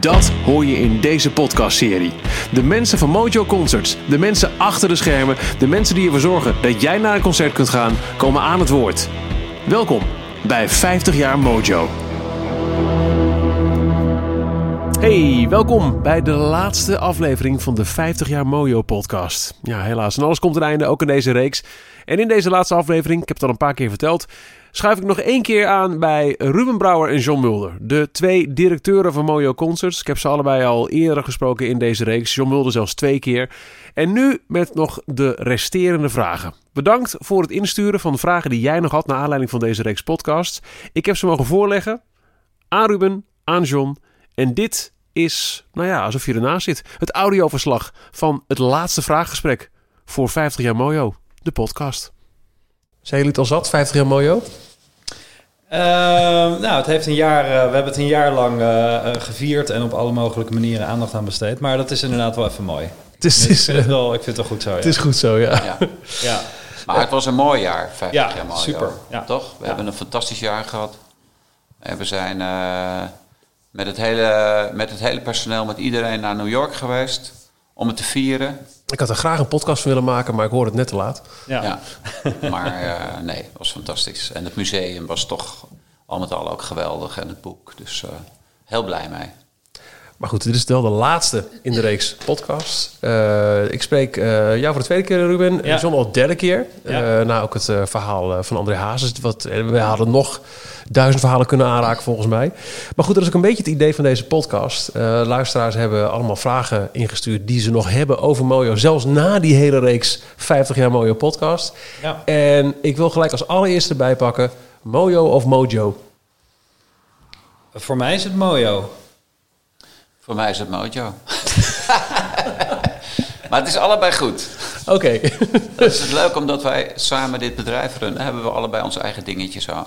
Dat hoor je in deze podcastserie. De mensen van Mojo Concerts, de mensen achter de schermen, de mensen die ervoor zorgen dat jij naar een concert kunt gaan, komen aan het woord. Welkom bij 50 jaar Mojo. Hey, welkom bij de laatste aflevering van de 50 jaar Mojo podcast. Ja, helaas. En alles komt een einde, ook in deze reeks. En in deze laatste aflevering, ik heb het al een paar keer verteld, schuif ik nog één keer aan bij Ruben Brouwer en John Mulder. De twee directeuren van Mojo Concerts. Ik heb ze allebei al eerder gesproken in deze reeks. John Mulder zelfs twee keer. En nu met nog de resterende vragen. Bedankt voor het insturen van de vragen die jij nog had naar aanleiding van deze reeks podcasts. Ik heb ze mogen voorleggen aan Ruben, aan John. En dit is, nou ja, alsof je ernaast zit. Het audioverslag van het laatste vraaggesprek voor 50 jaar Mojo, de podcast. Zijn jullie het al zat, 50 jaar Mojo? Ehm, nou, het heeft een jaar, eh, we hebben het een jaar lang eh, eh, gevierd en op alle mogelijke manieren aandacht aan besteed. Maar dat is inderdaad wel even mooi. Het is, ik, vind het wel, ik vind het wel goed zo. Het is goed zo, ja. Ja. ja. Maar het was een mooi jaar, 50 Ja, jaar mooi. super. Ja. Toch? We Ja. hebben een fantastisch jaar gehad. En we zijn eh, met, het hele, met het hele personeel, met iedereen naar New York geweest om het te vieren. Ik had er graag een podcast van willen maken, maar ik hoorde het net te laat. Ja. Ja. maar eh, nee, het was fantastisch. En het museum was toch al met al ook geweldig en het boek. Dus eh, heel blij mee. Maar goed, dit is wel de laatste in de reeks podcast. Eh, ik spreek eh, jou voor de tweede keer, Ruben. Ja. John al de derde keer. Ja. Eh, na ook het verhaal van André Hazes. Wat, we hadden nog duizend verhalen kunnen aanraken, volgens mij. Maar goed, dat is ook een beetje het idee van deze podcast. Luisteraars hebben allemaal vragen ingestuurd die ze nog hebben over Mojo. Zelfs na die hele reeks 50 jaar Mojo podcast. Ja. En ik wil gelijk als allereerste erbij pakken... Mojo of Mojo? Voor mij is het Mojo. Voor mij is het Mojo. maar het is allebei goed. Oké. Dat is het leuk omdat wij samen dit bedrijf runnen. Hebben we allebei onze eigen dingetjes zo.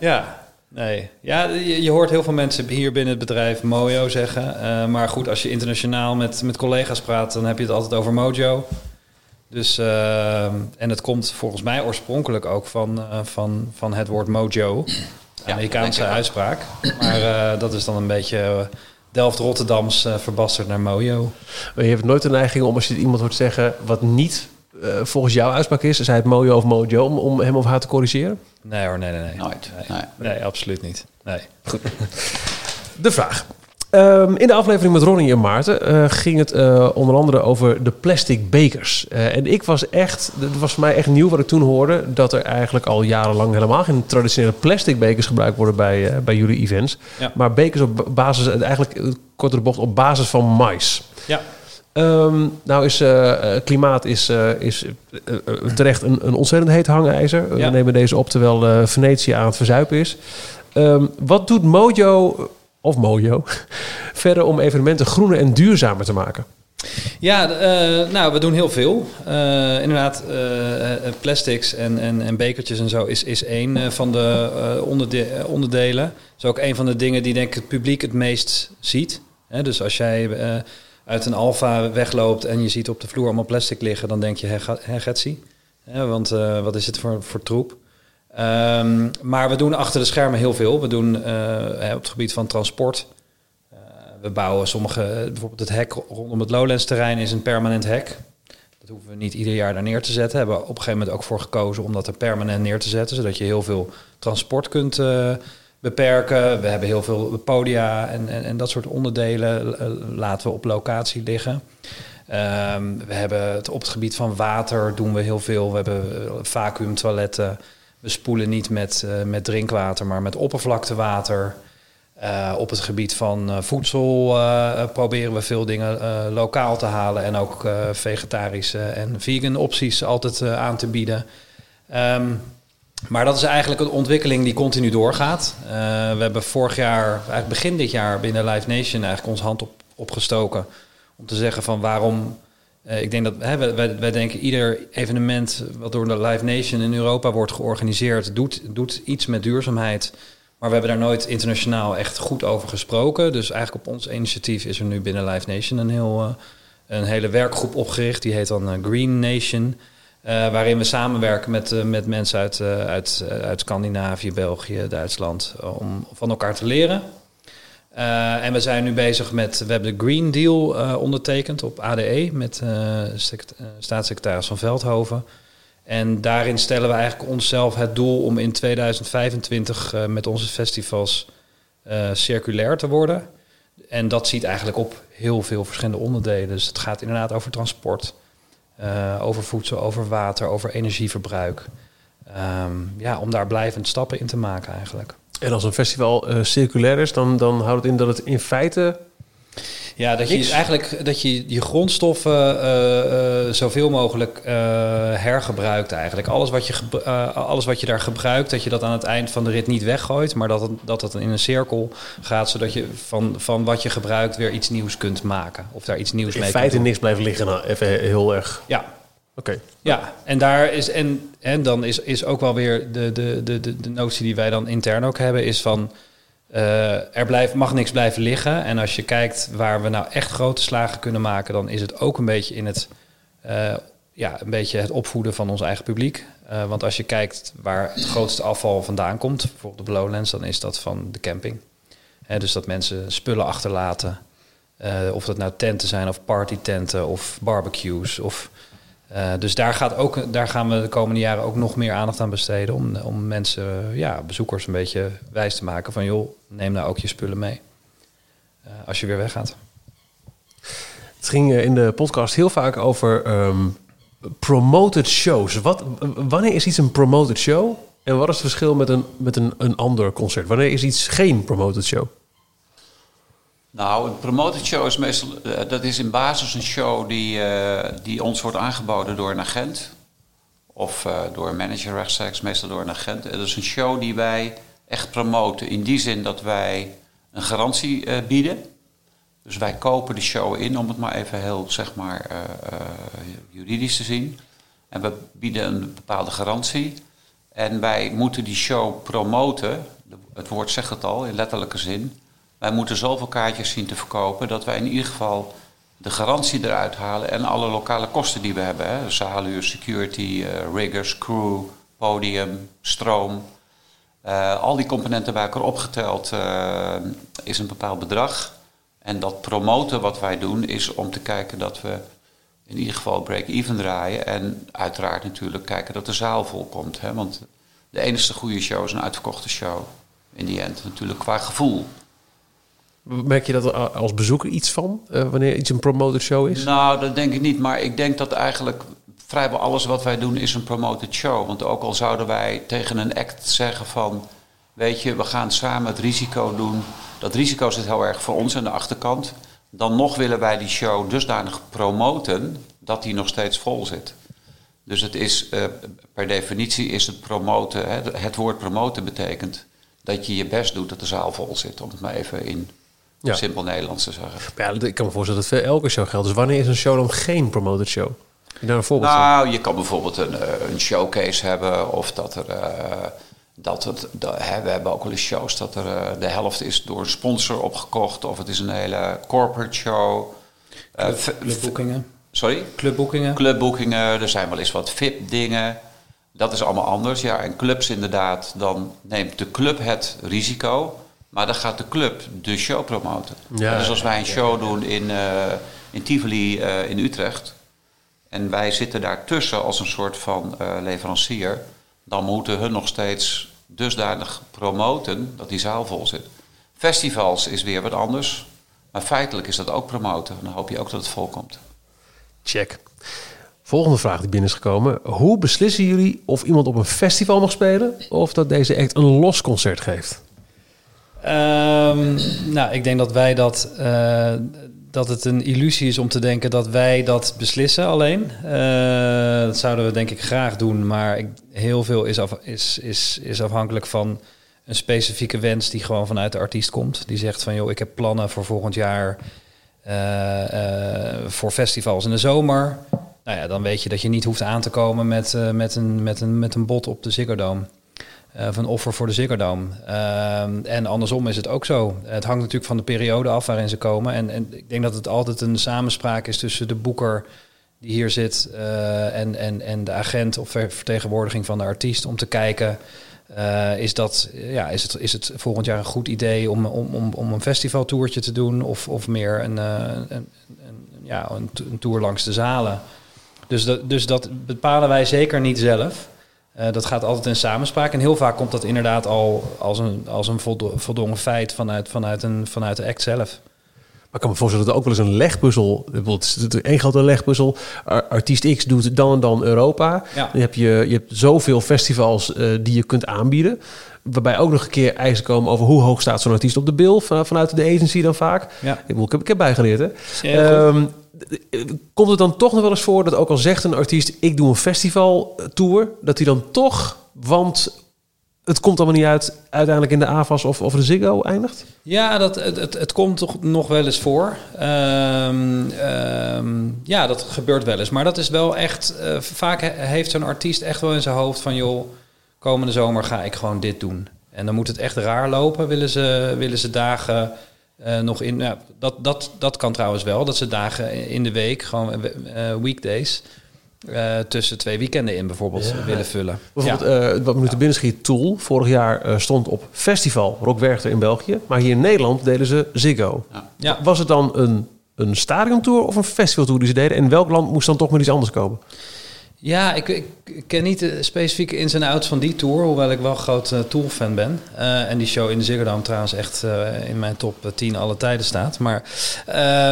Ja. Nee. Ja, je, je hoort heel veel mensen hier binnen het bedrijf Mojo zeggen. Eh, maar goed, als je internationaal met, met collega's praat, dan heb je het altijd over Mojo. Dus, eh, en het komt volgens mij oorspronkelijk ook van, eh, van, van het woord mojo. Amerikaanse uitspraak. Maar dat is dan een beetje Delft-Rotterdams eh, verbasterd naar mojo. Maar je hebt nooit de neiging om als je iemand hoort zeggen wat niet eh, volgens jouw uitspraak is, zij het mojo of mojo, om, om hem of haar te corrigeren? Nee hoor, nee, nee, nee. Nooit. Nee, Nee. nee absoluut niet. Nee. De vraag. Ehm, in de aflevering met Ronnie en Maarten eh, ging het eh, onder andere over de plastic bekers. Eh, en ik was echt, het was voor mij echt nieuw wat ik toen hoorde, dat er eigenlijk al jarenlang helemaal geen traditionele plastic bekers gebruikt worden bij, bij jullie events. Ja. Maar bekers op basis, eigenlijk kortere bocht, op basis van mais. Ja. Ehm, nou is eh, klimaat is, is terecht een, een ontzettend heet hangijzer. Ja. We nemen deze op terwijl Venetië aan het verzuipen is. Ehm, wat doet Mojo, of Mojo, verder om evenementen groener en duurzamer te maken? Ja, eh, nou, we doen heel veel. Eh, inderdaad, eh, plastics en, en, en bekertjes en zo is, is één van de onderde- onderdelen. Dat is ook een van de dingen die denk ik het publiek het meest ziet. Hè, dus als jij uit een Alfa wegloopt en je ziet op de vloer allemaal plastic liggen, dan denk je, ga- hè want wat is het voor, voor troep? Ehm, maar we doen achter de schermen heel veel. We doen eh, op het gebied van transport. Eh, we bouwen sommige, bijvoorbeeld het hek rondom het Lowlands terrein is een permanent hek. Dat hoeven we niet ieder jaar daar neer te zetten. Hebben we op een gegeven moment ook voor gekozen om dat er permanent neer te zetten, zodat je heel veel transport kunt eh, beperken. We hebben heel veel podia en, en, en dat soort onderdelen laten we op locatie liggen. Ehm, we hebben het op het gebied van water doen we heel veel. We hebben vacuümtoiletten. We spoelen niet met, eh, met drinkwater, maar met oppervlaktewater. Uh, op het gebied van uh, voedsel proberen we veel dingen lokaal te halen en ook vegetarische en vegan opties altijd aan te bieden. Um, maar dat is eigenlijk een ontwikkeling die continu doorgaat. we hebben vorig jaar, eigenlijk begin dit jaar, binnen Live Nation eigenlijk ons hand op, opgestoken om te zeggen van waarom. Ik denk dat hè, wij, wij denken ieder evenement wat door de Live Nation in Europa wordt georganiseerd, doet, doet iets met duurzaamheid. Maar we hebben daar nooit internationaal echt goed over gesproken. Dus eigenlijk op ons initiatief is er nu binnen Live Nation een, heel, uh, een hele werkgroep opgericht. Die heet dan uh, Green Nation. Uh, waarin we samenwerken met, met mensen uit, uit, uit Scandinavië, België, Duitsland. om van elkaar te leren. En we zijn nu bezig met. We hebben de Green Deal ondertekend op ADE met staatssecretaris van Veldhoven. En daarin stellen we eigenlijk onszelf het doel om in 2025 uh, eh, met onze festivals circulair te worden. En dat ziet eigenlijk op heel veel verschillende onderdelen. Dus het gaat inderdaad over transport, over voedsel, over water, over energieverbruik. Um, ja, om daar blijvend stappen in te maken eigenlijk. En als een festival circulair is, dan, dan houdt het in dat het in feite ja, dat je eigenlijk dat je je grondstoffen uh, uh, zoveel mogelijk uh, hergebruikt eigenlijk. Alles wat, je alles wat je daar gebruikt, dat je dat aan het eind van de rit niet weggooit, maar dat het, dat het in een cirkel gaat, zodat je van, van wat je gebruikt weer iets nieuws kunt maken. Of daar iets nieuws in mee In feite niks blijven liggen, nou, even heel erg. Ja. Oké. Ja, en daar is en, en dan is, is ook wel weer de, de, de, de, de notie die wij dan intern ook hebben, is van uh, er blijft, mag niks blijven liggen. En als je kijkt waar we nou echt grote slagen kunnen maken, dan is het ook een beetje in het, uh, ja, een beetje het opvoeden van ons eigen publiek. Uh, want als je kijkt waar het grootste afval vandaan komt, bijvoorbeeld de Lowlands, dan is dat van de camping. Dus dat mensen spullen achterlaten. of dat nou tenten zijn of partytenten of barbecues of uh, dus daar, gaat ook, daar gaan we de komende jaren ook nog meer aandacht aan besteden. Om, om mensen, ja, bezoekers een beetje wijs te maken van joh, neem nou ook je spullen mee. Uh, als je weer weggaat. Het ging in de podcast heel vaak over um, promoted shows. Wat, wanneer is iets een promoted show? En wat is het verschil met een, met een, een ander concert? Wanneer is iets geen promoted show? Nou, een promoted show is meestal, uh, dat is in basis een show die, uh, die ons wordt aangeboden door een agent. Of uh, door een manager rechtstreeks, meestal door een agent. Dat is een show die wij echt promoten. In die zin dat wij een garantie bieden. Dus wij kopen de show in, om het maar even heel zeg maar, juridisch te zien. En we bieden een bepaalde garantie. En wij moeten die show promoten. Het woord zegt het al, in letterlijke zin wij moeten zoveel kaartjes zien te verkopen dat wij in ieder geval de garantie eruit halen en alle lokale kosten die we hebben. Hè. Zaaluur, security, uh, riggers, crew, podium, stroom. Uh, al die componenten bij elkaar opgeteld uh, is een bepaald bedrag. En dat promoten wat wij doen is om te kijken dat we in ieder geval break-even draaien. En uiteraard natuurlijk kijken dat de zaal vol komt. Hè? Want de enige goede show is een uitverkochte show. In die end natuurlijk qua gevoel. Merk je dat als bezoeker iets van, uh, wanneer iets een promoted show is? Nou, dat denk ik niet. Maar ik denk dat eigenlijk vrijwel alles wat wij doen is een promoted show. Want ook al zouden wij tegen een act zeggen van... weet je, we gaan samen het risico doen. Dat risico zit heel erg voor ons aan de achterkant. Dan nog willen wij die show dusdanig promoten dat die nog steeds vol zit. Dus het is, uh, per definitie is het promoten... Het woord promoten betekent dat je je best doet dat de zaal vol zit. Om het maar even in ja. simpel Nederlands te zeggen. Ja, ik kan me voorstellen dat het voor elke show geldt. Dus wanneer is een show dan geen promoted show? Je daar een voorbeeld nou, je kan bijvoorbeeld een, eh, een showcase hebben of dat er... Uh, dat het, dat, hè, we hebben ook wel eens shows dat er uh, de helft is door een sponsor opgekocht of het is een hele corporate show. Club, clubboekingen. Sorry? Clubboekingen. Clubboekingen, er zijn wel eens wat VIP-dingen. Dat is allemaal anders. Ja, en clubs inderdaad, dan neemt de club het risico. Maar dan gaat de club de show promoten. Ja, dus als wij een show doen in, uh, in Tivoli uh, in Utrecht. En wij zitten daartussen als een soort van uh, leverancier. Dan moeten hun nog steeds dusdanig promoten dat die zaal vol zit. Festivals is weer wat anders. Maar feitelijk is dat ook promoten. Dan hoop je ook dat het vol komt. Check. Volgende vraag die binnen is gekomen. Hoe beslissen jullie of iemand op een festival mag spelen... of dat deze act een los concert geeft? Ehm, nou, ik denk dat wij dat, uh, dat het een illusie is om te denken dat wij dat beslissen alleen. Uh, dat zouden we denk ik graag doen, maar ik, heel veel is, af, is, is, is afhankelijk van een specifieke wens die gewoon vanuit de artiest komt. Die zegt van, joh, ik heb plannen voor volgend jaar uh, voor festivals in de zomer. Nou ja, dan weet je dat je niet hoeft aan te komen met, met, een, met, een, met een bot op de Ziggo Dome. Uh, of een offer voor de Dome. Uh, en andersom is het ook zo. Het hangt natuurlijk van de periode af waarin ze komen. En, en ik denk dat het altijd een samenspraak is tussen de boeker die hier zit uh, en, en, en de agent of vertegenwoordiging van de artiest om te kijken. is, dat, ja, is, het, is het volgend jaar een goed idee om, om, om, om een festivaltoertje te doen of, of meer een, een, een, ja, een tour langs de zalen? Dus dat, dus dat bepalen wij zeker niet zelf. Uh, dat gaat altijd in samenspraak. En heel vaak komt dat inderdaad al als een, als een voldongen feit vanuit, vanuit, een, vanuit de act zelf. Maar ik kan me voorstellen dat er ook wel eens een legpuzzel... Bijvoorbeeld, het is één grote legpuzzel. Artiest X doet dan en dan Europa. Ja. Dan heb je, je hebt zoveel festivals uh, die je kunt aanbieden. Waarbij ook nog een keer eisen komen over hoe hoog staat zo'n artiest op de bil. Vanuit de agency dan vaak. Ja. Ik, heb, ik heb bijgeleerd, hè. Ja, um, komt het dan toch nog wel eens voor dat ook al zegt een artiest... ik doe een festivaltour, dat hij dan toch... want het komt allemaal niet uit uiteindelijk in de AVAS of, of de Ziggo eindigt? Ja, dat, het, het, het komt toch nog wel eens voor. Um, um, ja, dat gebeurt wel eens. Maar dat is wel echt... Uh, vaak he, heeft zo'n artiest echt wel in zijn hoofd van... joh, komende zomer ga ik gewoon dit doen. En dan moet het echt raar lopen. Willen ze, willen ze dagen... Uh, nog in, ja, dat, dat, dat kan trouwens wel, dat ze dagen in de week, gewoon uh, weekdays, uh, tussen twee weekenden in bijvoorbeeld ja. willen vullen. Bijvoorbeeld, ja. wat me nu te binnen schiet, Tool, vorig jaar stond op festival Rock Werchter in België, maar hier in Nederland deden ze Ziggo. Ja. Was het dan een, een stadiontour of een festivaltour die ze deden? En welk land moest dan toch met iets anders komen? Ja, ik, ik, ken niet de specifieke ins en outs van die tour, hoewel ik wel groot uh, Tool-fan ben. Uh, en die show in de Ziggo Dome trouwens echt in mijn top 10 alle tijden staat. Maar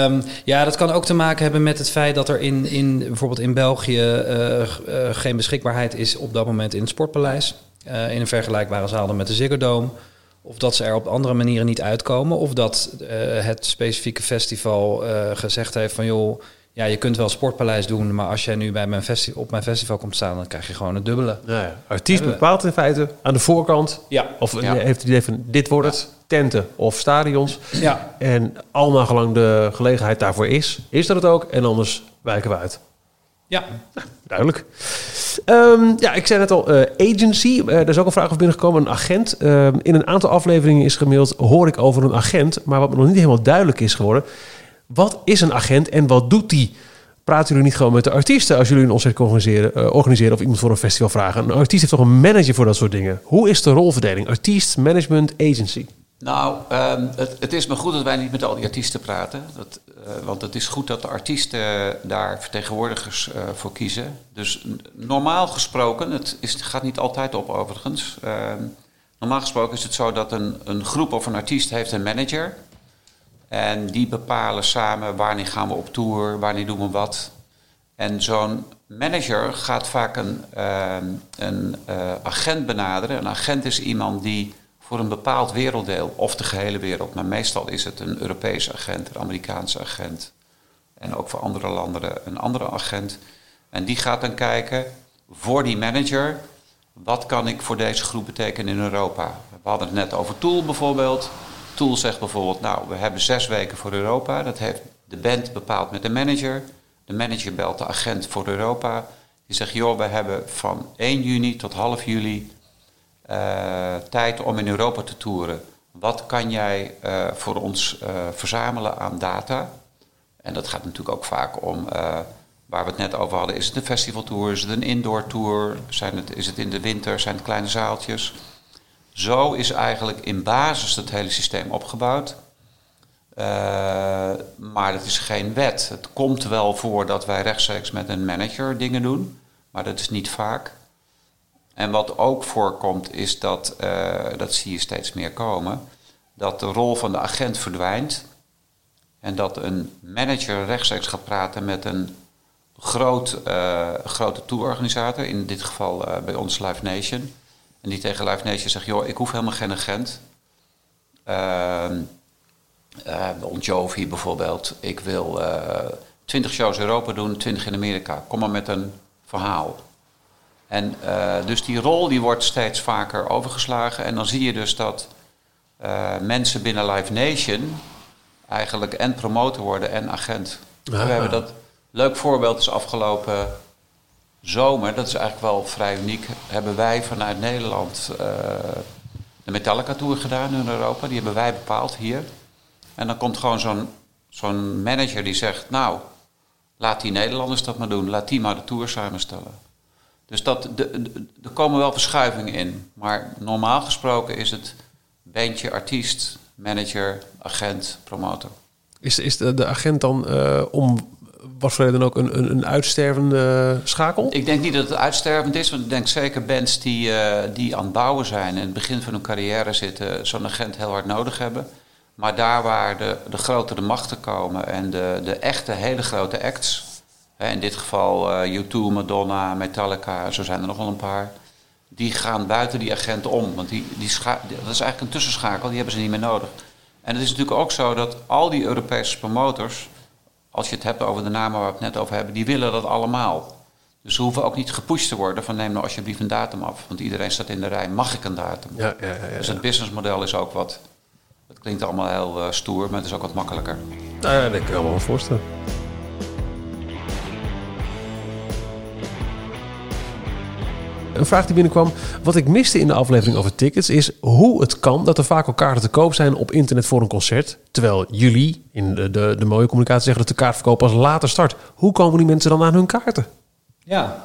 um, ja, dat kan ook te maken hebben met het feit dat er in, in bijvoorbeeld in België geen beschikbaarheid is op dat moment in het Sportpaleis. in een vergelijkbare zaal dan met de Ziggo Dome. Of dat ze er op andere manieren niet uitkomen. Of dat het specifieke festival gezegd heeft van joh ja, je kunt wel Sportpaleis doen, maar als jij nu bij mijn festi op mijn festival komt staan, dan krijg je gewoon het dubbele. Ja, ja. Artiest bepaalt in feite aan de voorkant. Ja. Of ja. heeft het idee van dit wordt het, tenten of stadions. Ja. En allemaal gelang de gelegenheid daarvoor is, is dat het ook. En anders wijken we uit. Ja. Nou, duidelijk. Um, ja, ik zei net al, uh, agency. Uh, er is ook een vraag over binnengekomen. Een agent. Uh, in een aantal afleveringen is gemaild, hoor ik over een agent. Maar wat me nog niet helemaal duidelijk is geworden... Wat is een agent en wat doet die? Praten jullie niet gewoon met de artiesten als jullie een concert organiseren, uh, organiseren of iemand voor een festival vragen? Een artiest heeft toch een manager voor dat soort dingen? Hoe is de rolverdeling? Artiest, management, agency? Nou, um, het, het, is maar goed dat wij niet met al die artiesten praten. Dat, uh, want het is goed dat de artiesten daar vertegenwoordigers uh, voor kiezen. Dus normaal gesproken, het is, gaat niet altijd op overigens. Uh, normaal gesproken is het zo dat een, een groep of een artiest heeft een manager en die bepalen samen wanneer gaan we op tour, wanneer doen we wat. En zo'n manager gaat vaak een, uh, een uh, agent benaderen. Een agent is iemand die voor een bepaald werelddeel, of de gehele wereld, maar meestal is het een Europese agent, een Amerikaanse agent. En ook voor andere landen een andere agent. En die gaat dan kijken voor die manager, wat kan ik voor deze groep betekenen in Europa? We hadden het net over Tool bijvoorbeeld. Tool zegt bijvoorbeeld, nou, we hebben zes weken voor Europa. Dat heeft de band bepaald met de manager. De manager belt de agent voor Europa. Die zegt, joh, we hebben van 1 juni tot half juli uh, tijd om in Europa te toeren. Wat kan jij uh, voor ons uh, verzamelen aan data? En dat gaat natuurlijk ook vaak om, waar we het net over hadden, is het een festivaltour, is het een indoor tour, zijn het, is het in de winter, zijn het kleine zaaltjes? Zo is eigenlijk in basis het hele systeem opgebouwd. Uh, maar het is geen wet. Het komt wel voor dat wij rechtstreeks met een manager dingen doen, maar dat is niet vaak. En wat ook voorkomt is dat, uh, dat zie je steeds meer komen, dat de rol van de agent verdwijnt. En dat een manager rechtstreeks gaat praten met een groot, uh, grote tourorganisator, in dit geval bij ons Live Nation. En die tegen Live Nation zegt, joh, ik hoef helemaal geen agent. uh, Bon Jovi bijvoorbeeld. Ik wil uh, 20 shows Europa doen, 20 in Amerika. Kom maar met een verhaal. En uh, dus die rol die wordt steeds vaker overgeslagen. En dan zie je dus dat uh, mensen binnen Live Nation eigenlijk en promotor worden en agent. We hebben dat leuk voorbeeld is afgelopen zomer. Dat is eigenlijk wel vrij uniek. Hebben wij vanuit Nederland uh, de Metallica Tour gedaan in Europa. Die hebben wij bepaald hier. En dan komt gewoon zo'n manager die zegt... nou, laat die Nederlanders dat maar doen. Laat die maar de tour samenstellen. Dus dat, er komen wel verschuivingen in. Maar normaal gesproken is het bandje, artiest, manager, agent, promotor. Is, is de, de agent dan uh, om was dan ook een, een, een uitstervende schakel? Ik denk niet dat het uitstervend is, want ik denk zeker bands die, uh, die aan het bouwen zijn en in het begin van hun carrière zitten, zo'n agent heel hard nodig hebben. Maar daar waar de, de grotere machten komen en de, de echte hele grote acts, hè, in dit geval uh, U2, Madonna, Metallica, zo zijn er nog wel een paar, die gaan buiten die agent om. Want die, die dat is eigenlijk een tussenschakel, die hebben ze niet meer nodig. En het is natuurlijk ook zo dat al die Europese promotors, als je het hebt over de namen waar we het net over hebben, die willen dat allemaal. Dus ze hoeven ook niet gepusht te worden van neem nou alsjeblieft een datum af. Want iedereen staat in de rij, mag ik een datum? Ja, ja, ja, dus het businessmodel is ook wat, het klinkt allemaal heel uh, stoer, maar het is ook wat makkelijker. Nou ja, dat kan ik me wel voorstellen. Een vraag die binnenkwam. Wat ik miste in de aflevering over tickets is hoe het kan dat er vaak al kaarten te koop zijn op internet voor een concert. Terwijl jullie in de, de, de mooie communicatie zeggen dat de kaartverkoop pas later start. Hoe komen die mensen dan aan hun kaarten? Ja,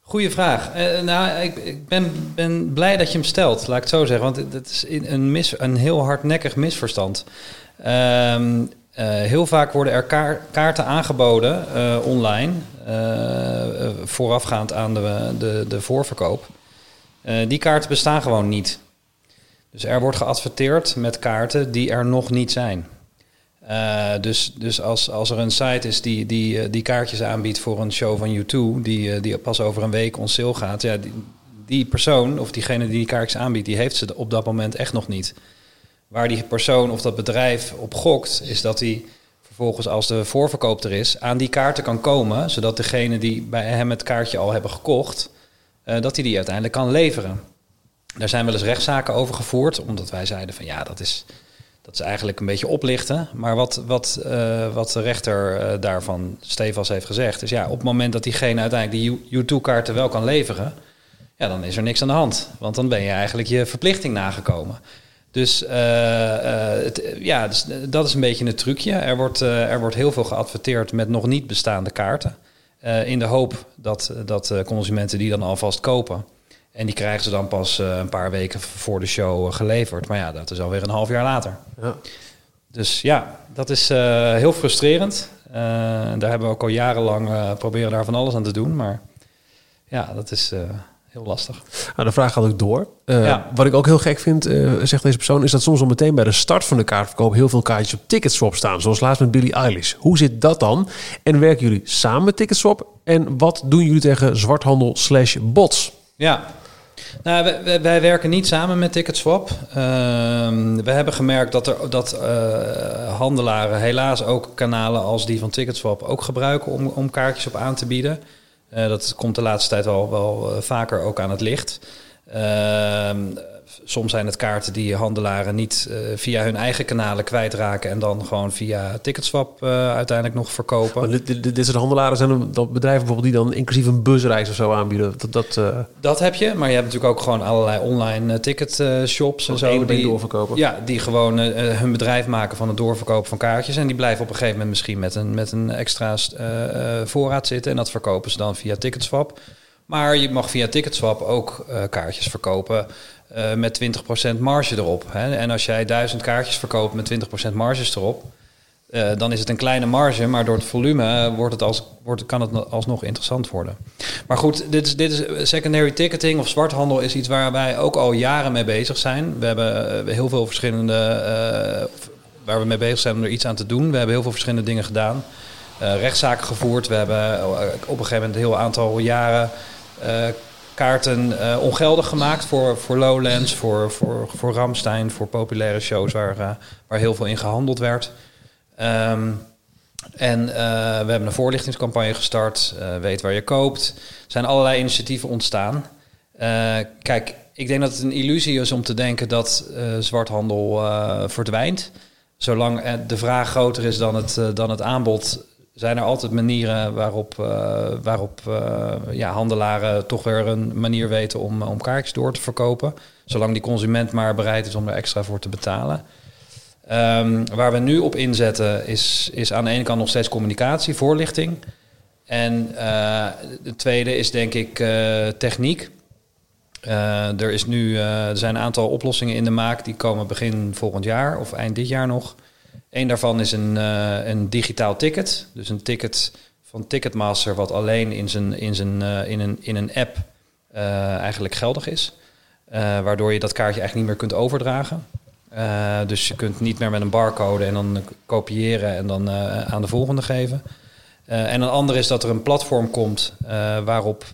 goede vraag. Uh, nou, ik, ik, ben, ben blij dat je hem stelt, laat ik het zo zeggen. Want het is een, mis, een heel hardnekkig misverstand. Uh, heel vaak worden er kaar kaarten aangeboden uh, online, uh, voorafgaand aan de, de, de voorverkoop. die kaarten bestaan gewoon niet. Dus er wordt geadverteerd met kaarten die er nog niet zijn. dus dus als, als er een site is die, die, die kaartjes aanbiedt voor een show van U2, die, die pas over een week on sale gaat, ja, die, die persoon of diegene die die kaartjes aanbiedt, die heeft ze op dat moment echt nog niet. Waar die persoon of dat bedrijf op gokt, is dat hij vervolgens als de voorverkoop er is, aan die kaarten kan komen, zodat degene die bij hem het kaartje al hebben gekocht, uh, dat hij die uiteindelijk kan leveren. Daar zijn wel eens rechtszaken over gevoerd, omdat wij zeiden van ja, dat is, dat is eigenlijk een beetje oplichten. Maar wat, wat, uh, wat de rechter uh, daarvan, Stefans heeft gezegd, is ja, op het moment dat diegene uiteindelijk die U2-kaarten wel kan leveren, ja, dan is er niks aan de hand. Want dan ben je eigenlijk je verplichting nagekomen. Dus, uh, uh, het, ja, dus dat is een beetje een trucje. Er wordt, uh, er wordt heel veel geadverteerd met nog niet bestaande kaarten. in de hoop dat, dat consumenten die dan alvast kopen. En die krijgen ze dan pas een paar weken voor de show geleverd. Maar ja, dat is alweer een half jaar later. Ja. Dus ja, dat is heel frustrerend. daar hebben we ook al jarenlang proberen daar van alles aan te doen. Maar ja, dat is heel lastig. Nou, de vraag gaat ook door. Uh, ja. Wat ik ook heel gek vind, uh, zegt deze persoon, is dat soms al meteen bij de start van de kaartverkoop heel veel kaartjes op Ticketswap staan. Zoals laatst met Billie Eilish. Hoe zit dat dan? En werken jullie samen met Ticketswap? En wat doen jullie tegen zwarthandel slash bots? Ja, nou, wij, wij, werken niet samen met Ticketswap. Uh, we hebben gemerkt dat, er, dat uh, handelaren helaas ook kanalen als die van Ticketswap ook gebruiken om, om kaartjes op aan te bieden. Uh, dat komt de laatste tijd wel, wel uh, vaker ook aan het licht. Soms zijn het kaarten die handelaren niet uh, via hun eigen kanalen kwijtraken en dan gewoon via Ticketswap uiteindelijk nog verkopen. Maar dit, dit, dit soort handelaren zijn dat bedrijven bijvoorbeeld die dan inclusief een busreis of zo aanbieden. Dat, dat, dat heb je, maar je hebt natuurlijk ook gewoon allerlei online ticketshops en zo. Die doorverkopen. Ja, die gewoon hun bedrijf maken van het doorverkopen van kaartjes. En die blijven op een gegeven moment misschien met een, met een extra voorraad zitten. En dat verkopen ze dan via Ticketswap. Maar je mag via Ticketswap ook kaartjes verkopen uh, met 20% marge erop. Hè? En als jij 1000 kaartjes verkoopt met 20% marges erop, uh, dan is het een kleine marge, maar door het volume wordt het als, wordt, kan het alsnog interessant worden. Maar goed, dit is, dit is secondary ticketing of zwarthandel is iets waar wij ook al jaren mee bezig zijn. We hebben heel veel verschillende, waar we mee bezig zijn om er iets aan te doen. We hebben heel veel verschillende dingen gedaan. rechtszaken gevoerd. We hebben op een gegeven moment een heel aantal jaren uh, kaarten eh, ongeldig gemaakt voor, voor Lowlands, voor, voor, voor Ramstein, voor populaire shows waar, eh, waar heel veel in gehandeld werd. Ehm, en eh, we hebben een voorlichtingscampagne gestart. weet waar je koopt. Er zijn allerlei initiatieven ontstaan. Kijk, ik denk dat het een illusie is om te denken dat zwarthandel verdwijnt. Zolang de vraag groter is dan het, dan het aanbod, zijn er altijd manieren waarop, eh, waarop eh, ja, handelaren toch weer een manier weten om, om kaartjes door te verkopen. Zolang die consument maar bereid is om er extra voor te betalen. Ehm, waar we nu op inzetten is, is aan de ene kant nog steeds communicatie, voorlichting. En uh, de tweede is denk ik techniek. Er, is nu, er zijn een aantal oplossingen in de maak die komen begin volgend jaar of eind dit jaar nog. Eén daarvan is een, een digitaal ticket. Dus een ticket van Ticketmaster wat alleen in, zijn, in, zijn, in, een, in een app eigenlijk geldig is. waardoor je dat kaartje eigenlijk niet meer kunt overdragen. Dus je kunt niet meer met een barcode en dan kopiëren en dan aan de volgende geven. En een ander is dat er een platform komt waarop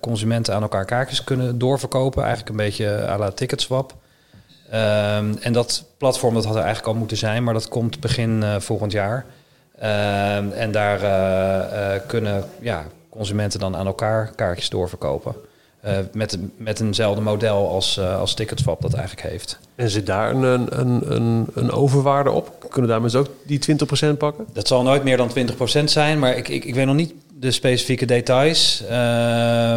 consumenten aan elkaar kaartjes kunnen doorverkopen. Eigenlijk een beetje à la Ticketswap. Ehm, en dat platform dat had er eigenlijk al moeten zijn, maar dat komt begin volgend jaar. Ehm, en daar kunnen ja, consumenten dan aan elkaar kaartjes doorverkopen. Met, met eenzelfde model als, als Ticketswap dat eigenlijk heeft. En zit daar een, een, een, een overwaarde op? Kunnen daar mensen ook die 20% pakken? Dat zal nooit meer dan 20% zijn, maar ik, ik, ik weet nog niet de specifieke details. Uh,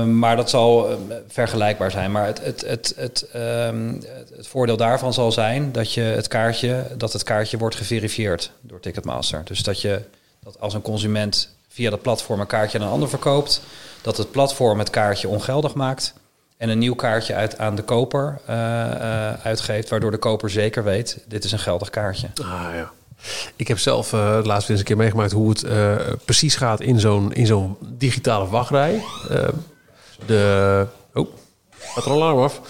maar dat zal vergelijkbaar zijn. Maar het, het, het, het, um, het voordeel daarvan zal zijn dat, je het kaartje, dat het kaartje wordt geverifieerd door Ticketmaster. Dus dat je dat als een consument via dat platform een kaartje aan een ander verkoopt, dat het platform het kaartje ongeldig maakt en een nieuw kaartje uit aan de koper uh, uh, uitgeeft, waardoor de koper zeker weet, dit is een geldig kaartje. Ah ja. Ik heb zelf uh, het laatst eens een keer meegemaakt hoe het precies gaat in zo'n in zo'n digitale wachtrij. de oh, gaat er een alarm af.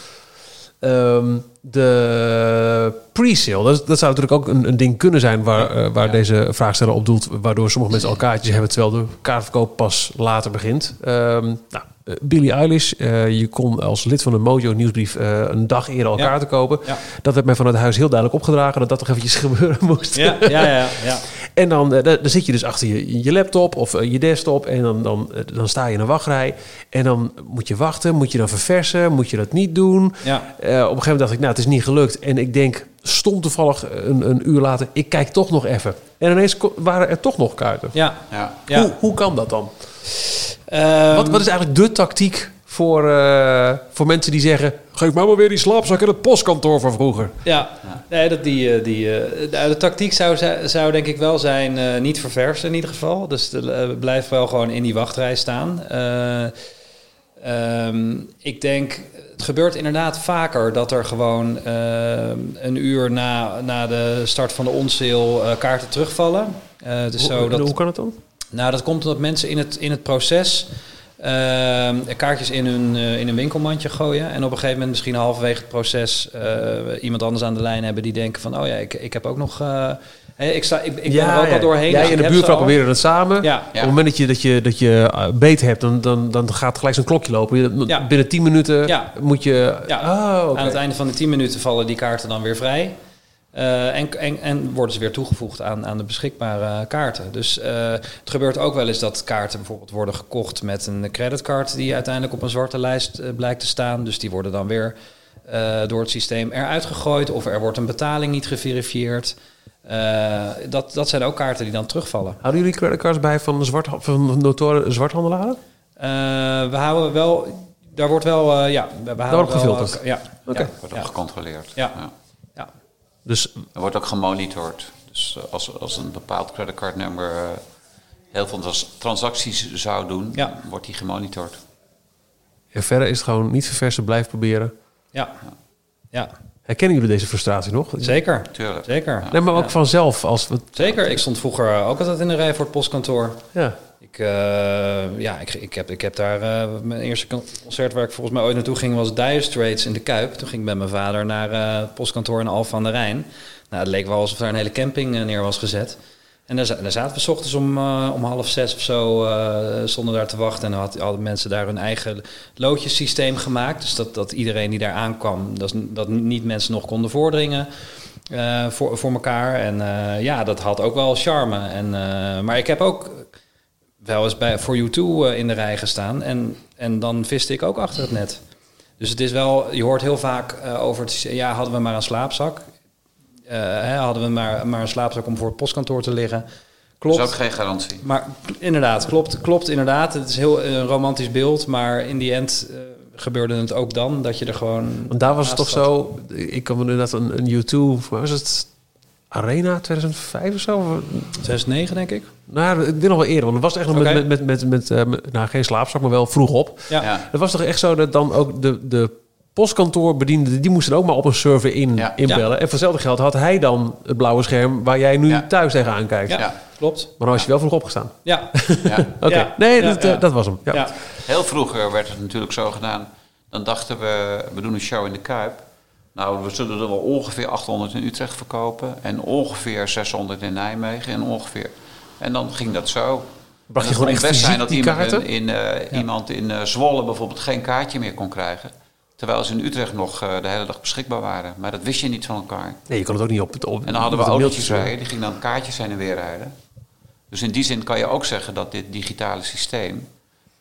Um, de pre-sale, dat, dat, zou natuurlijk ook een, een ding kunnen zijn waar, uh, waar ja. deze vraagsteller op doelt, waardoor sommige mensen al kaartjes hebben terwijl de kaartverkoop pas later begint. Um, nou, uh, Billie Eilish, uh, je kon als lid van de Mojo nieuwsbrief een dag eerder al ja. kaarten kopen. Ja. Dat werd mij vanuit het huis heel duidelijk opgedragen dat dat toch eventjes gebeuren moest. Ja, ja, ja. ja. en dan, dan zit je dus achter je, je laptop of je desktop en dan, dan, dan sta je in een wachtrij en dan moet je wachten, moet je dan verversen, moet je dat niet doen. Ja. op een gegeven moment dacht ik, nou, het is niet gelukt. En ik denk, stond toevallig een, een uur later, ik kijk toch nog even. En ineens waren er toch nog kaarten. Ja. Ja. Ja. Hoe, hoe kan dat dan? Um, Wat, wat is eigenlijk de tactiek voor, uh, voor mensen die zeggen... geef mij maar weer die slaapzak in het postkantoor van vroeger. Ja, nee, dat die, uh, die, uh, de, de, tactiek zou, zou denk ik wel zijn niet verversen in ieder geval. Dus de, blijf wel gewoon in die wachtrij staan. Um, ik denk, het gebeurt inderdaad vaker dat er gewoon uh, een uur na, na de start van de onsale uh, kaarten terugvallen. Uh, dus hoe, zo dat, hoe kan het dan? Nou, dat komt omdat mensen in het, in het proces kaartjes in hun, in een winkelmandje gooien. En op een gegeven moment misschien halverwege het proces iemand anders aan de lijn hebben die denken van... oh ja, ik, ik heb ook nog... Hey, ik, sta, ik, ik ja, ben er ook ja. al doorheen. Jij dus en de buurvrouw proberen het samen. Ja. Op het moment dat je, dat je, dat je beet hebt, dan, dan, dan gaat gelijk zo'n klokje lopen. Je, Ja. Binnen 10 minuten Ja. moet je... Ja. Oké. Aan het einde van de 10 minuten vallen die kaarten dan weer vrij. Eh, en, en, en worden ze weer toegevoegd aan, aan de beschikbare kaarten. Dus eh, het gebeurt ook wel eens dat kaarten bijvoorbeeld worden gekocht met een creditcard die uiteindelijk op een zwarte lijst eh, blijkt te staan. Dus die worden dan weer eh, door het systeem eruit gegooid of er wordt een betaling niet geverifieerd. Eh, dat, dat zijn ook kaarten die dan terugvallen. Houden jullie creditcards bij van, zwart, van notoren zwarthandelaren? Eh, we houden wel, daar wordt wel, eh, ja, we, we houden wordt wel, gefilterd? ja, Oké. ja, Wordt ook ja, gecontroleerd. Ja. Ja. Dus Er wordt ook gemonitord. Dus eh, als, als een bepaald creditcardnummer eh, heel veel trans- transacties zou doen, Ja. wordt die gemonitord. en verder is het gewoon niet verversen, blijf proberen. ja. ja. Herkennen jullie deze frustratie nog? Zeker. Tuurlijk. Zeker. Nee, maar ook Ja. vanzelf. Als we, Zeker. Ik stond vroeger ook altijd in de rij voor het postkantoor. ja. Ik, eh, ja, ik, ik, heb, ik heb daar... eh, mijn eerste con- concert waar ik volgens mij ooit naartoe ging... was Dire Straits in de Kuip. Toen ging ik met mijn vader naar eh, het postkantoor in Alphen aan de Rijn. Nou, het leek wel alsof daar een hele camping eh, neer was gezet. En daar, daar zaten we 's ochtends om, eh, om half zes of zo, eh, stonden daar te wachten. En dan had- hadden mensen daar hun eigen loodjesysteem gemaakt. Dus dat, dat iedereen die daar aankwam, dat, dat niet mensen nog konden voordringen eh, voor, voor elkaar. En eh, ja, dat had ook wel charme. En, eh, maar ik heb ook wel eens bij For You Too eh, in de rij gestaan. En, en dan viste ik ook achter het net. Dus het is wel, je hoort heel vaak eh, over het ja, hadden we maar een slaapzak. Eh, hè, hadden we maar, maar een slaapzak om voor het postkantoor te liggen. Dat Klopt. is ook geen garantie. Maar inderdaad, klopt, klopt inderdaad. Het is heel een romantisch beeld, maar in die end gebeurde het ook dan dat je er gewoon. Want daar was het toch zo... Ik kan me inderdaad een, een YouTube... Waar was het? Arena 2005 of zo? 2009 denk ik. Nou, ik denk nog wel eerder. Want het was echt nog met, met, met, met, met, eh, nou, geen slaapzak, maar wel vroeg op. Ja. Ja. Het was toch echt zo dat dan ook de, de postkantoorbedienden... die moesten ook maar op een server in, Ja. inbellen. En voor hetzelfde geld had hij dan het blauwe scherm... waar jij nu Ja. thuis tegenaan kijkt. Ja, Ja. klopt. Maar dan was je wel vroeg opgestaan. Ja, Ja. Oké, Ja. nee, Ja, dat, eh, ja. dat was hem. Ja. ja. Heel vroeger werd het natuurlijk zo gedaan. Dan dachten we, we doen een show in de Kuip. Nou, we zullen er wel ongeveer 800 in Utrecht verkopen. En ongeveer 600 in Nijmegen. En ongeveer... En dan ging dat zo. Bracht je gewoon het echt best zijn dat die iemand kaarten? in, eh, iemand in eh, Zwolle bijvoorbeeld geen kaartje meer kon krijgen. Terwijl ze in Utrecht nog eh, de hele dag beschikbaar waren. Maar dat wist je niet van elkaar. Nee, je kon het ook niet op het op En dan hadden we autootjes rijden, die gingen dan kaartjes heen en weer rijden. Dus in die zin kan je ook zeggen dat dit digitale systeem...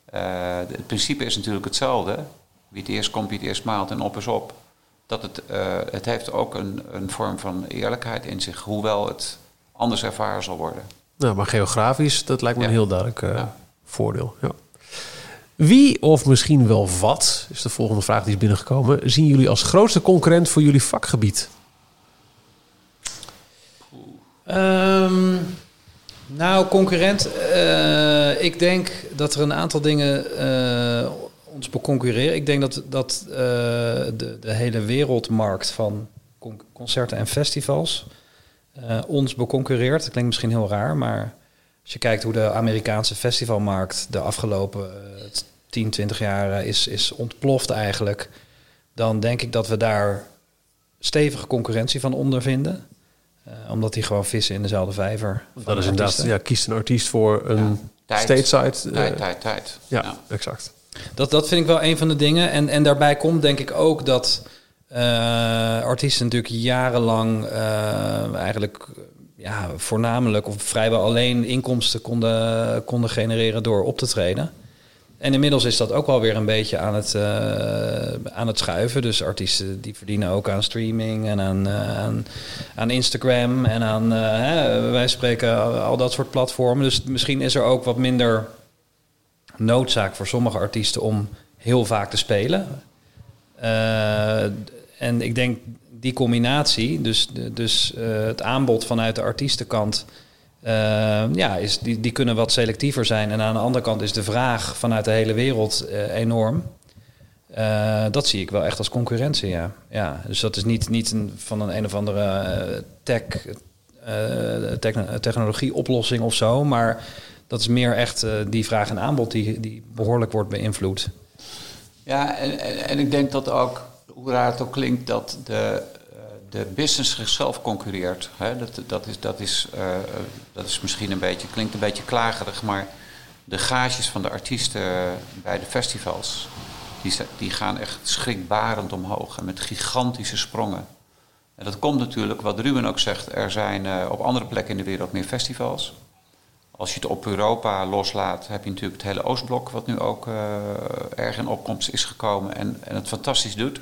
eh, het principe is natuurlijk hetzelfde. Wie het eerst komt, wie het eerst maalt en op is op. Dat het, eh, het heeft ook een, een vorm van eerlijkheid in zich. Hoewel het anders ervaren zal worden. Nou, maar geografisch, dat lijkt me een heel duidelijk eh, Ja. voordeel. Ja. Wie of misschien wel wat, is de volgende vraag die is binnengekomen, zien jullie als grootste concurrent voor jullie vakgebied? Ehm, nou, concurrent. eh, ik denk dat er een aantal dingen eh, ons beconcurreren. Ik denk dat, dat eh, de, de hele wereldmarkt van con- concerten en festivals eh, ons beconcurreert. Dat klinkt misschien heel raar, maar als je kijkt hoe de Amerikaanse festivalmarkt de afgelopen eh, 10, 20 jaar is, is ontploft eigenlijk, dan denk ik dat we daar stevige concurrentie van ondervinden. Eh, omdat die gewoon vissen in dezelfde vijver. Dat is de inderdaad, ja, kiest een artiest voor een Tijd. stateside. Tijd, tijd, tijd. ja, exact. Dat, dat vind ik wel een van de dingen. En, en daarbij komt denk ik ook dat eh, artiesten natuurlijk jarenlang eh, eigenlijk ja, voornamelijk of vrijwel alleen inkomsten konden, konden genereren door op te treden. En inmiddels is dat ook wel weer een beetje aan het, eh, aan het schuiven. Dus artiesten die verdienen ook aan streaming en aan, aan, Instagram en aan, hè, wij spreken al dat soort platformen. Dus misschien is er ook wat minder noodzaak voor sommige artiesten om heel vaak te spelen. Eh, en ik denk die combinatie, dus, dus eh, het aanbod vanuit de artiestenkant, eh, ja, is, die, die kunnen wat selectiever zijn. En aan de andere kant is de vraag vanuit de hele wereld enorm. Dat zie ik wel echt als concurrentie, ja. ja dus dat is niet, niet een, van een een of andere tech, techno- technologie-oplossing of zo, maar dat is meer echt eh, die vraag en aanbod die, die behoorlijk wordt beïnvloed. Ja, en, en, ik denk dat ook, hoe raar het ook klinkt, dat de, eh, de business zichzelf concurreert. Hè? Dat, dat, is, dat, is, eh, dat is misschien een beetje, klinkt een beetje klagerig, maar de gages van de artiesten bij de festivals, die, die gaan echt schrikbarend omhoog en met gigantische sprongen. En dat komt natuurlijk, wat Ruben ook zegt, er zijn op andere plekken in de wereld meer festivals. Als je het op Europa loslaat, heb je natuurlijk het hele Oostblok, wat nu ook eh, erg in opkomst is gekomen en, en het fantastisch doet.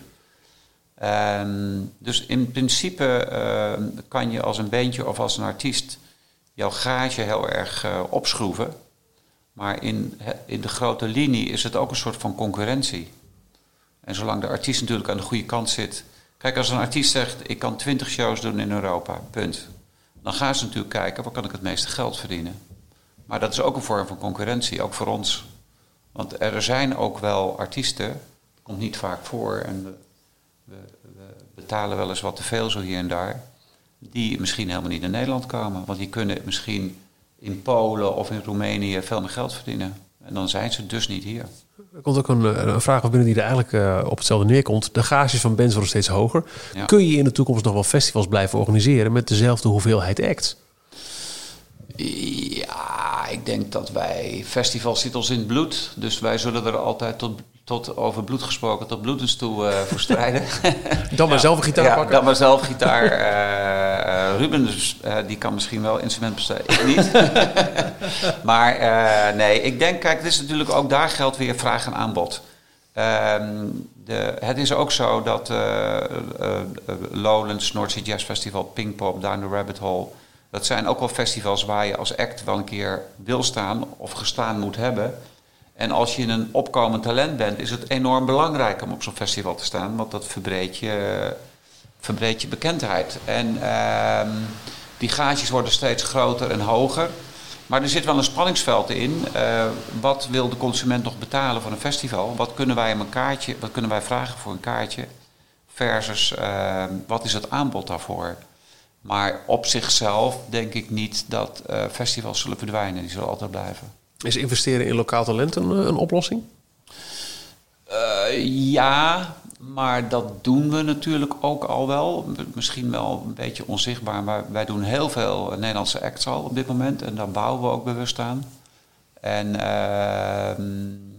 Ehm, dus in principe ehm, kan je als een beentje of als een artiest jouw gage heel erg eh, opschroeven. Maar in, in de grote linie is het ook een soort van concurrentie. En zolang de artiest natuurlijk aan de goede kant zit. Kijk, als een artiest zegt: Ik kan 20 shows doen in Europa, punt. Dan gaan ze natuurlijk kijken waar kan ik het meeste geld verdienen. Maar dat is ook een vorm van concurrentie, ook voor ons. Want er zijn ook wel artiesten, dat komt niet vaak voor en we, we, we betalen wel eens wat te veel zo hier en daar, die misschien helemaal niet in Nederland komen. Want die kunnen misschien in Polen of in Roemenië veel meer geld verdienen. En dan zijn ze dus niet hier. Er komt ook een, eh, een vraag op binnen die er eigenlijk eh, op hetzelfde neerkomt. De gages van bands worden steeds hoger. Ja. Kun je in de toekomst nog wel festivals blijven organiseren met dezelfde hoeveelheid acts? Ja, ik denk dat wij... Festival zit ons in het bloed. Dus wij zullen er altijd tot, tot over bloed gesproken, tot bloedens toe uh, voor strijden. dan maar zelf een gitaar ja, pakken? dan maar zelf gitaar. Uh, Ruben, dus, uh, die kan misschien wel instrument besteden. Ik niet. maar nee, ik denk, kijk, het is natuurlijk ook daar geldt weer vraag en aanbod. Ehm, de, het is ook zo dat Lowlands, North Sea Jazz Festival, Pinkpop, Down the Rabbit Hole... dat zijn ook wel festivals waar je als act wel een keer wil staan of gestaan moet hebben... En als je een opkomend talent bent, is het enorm belangrijk om op zo'n festival te staan, want dat verbreedt je, verbreedt je bekendheid. En uh, die gaatjes worden steeds groter en hoger. Maar er zit wel een spanningsveld in. Uh, wat wil de consument nog betalen voor een festival? Wat kunnen wij om een kaartje, wat kunnen wij vragen voor een kaartje? Versus uh, wat is het aanbod daarvoor? Maar op zichzelf denk ik niet dat uh, festivals zullen verdwijnen. Die zullen altijd blijven. Is investeren in lokaal talent een, een oplossing? Uh, ja, maar dat doen we natuurlijk ook al wel. Misschien wel een beetje onzichtbaar, maar wij doen heel veel Nederlandse acts al op dit moment. En daar bouwen we ook bewust aan. En, uh,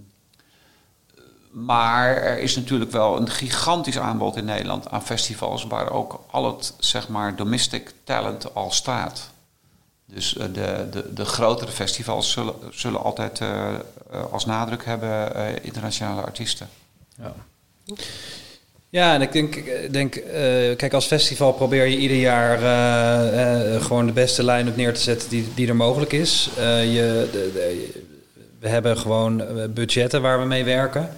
maar er is natuurlijk wel een gigantisch aanbod in Nederland aan festivals... waar ook al het zeg maar, domestic talent al staat. Dus uh, de, de, de grotere festivals zullen, zullen altijd uh, als nadruk hebben internationale artiesten. Ja. Ja, en ik denk, denk kijk, als festival probeer je ieder jaar gewoon de beste line-up neer te zetten die, die er mogelijk is. je, de, we hebben gewoon budgetten waar we mee werken.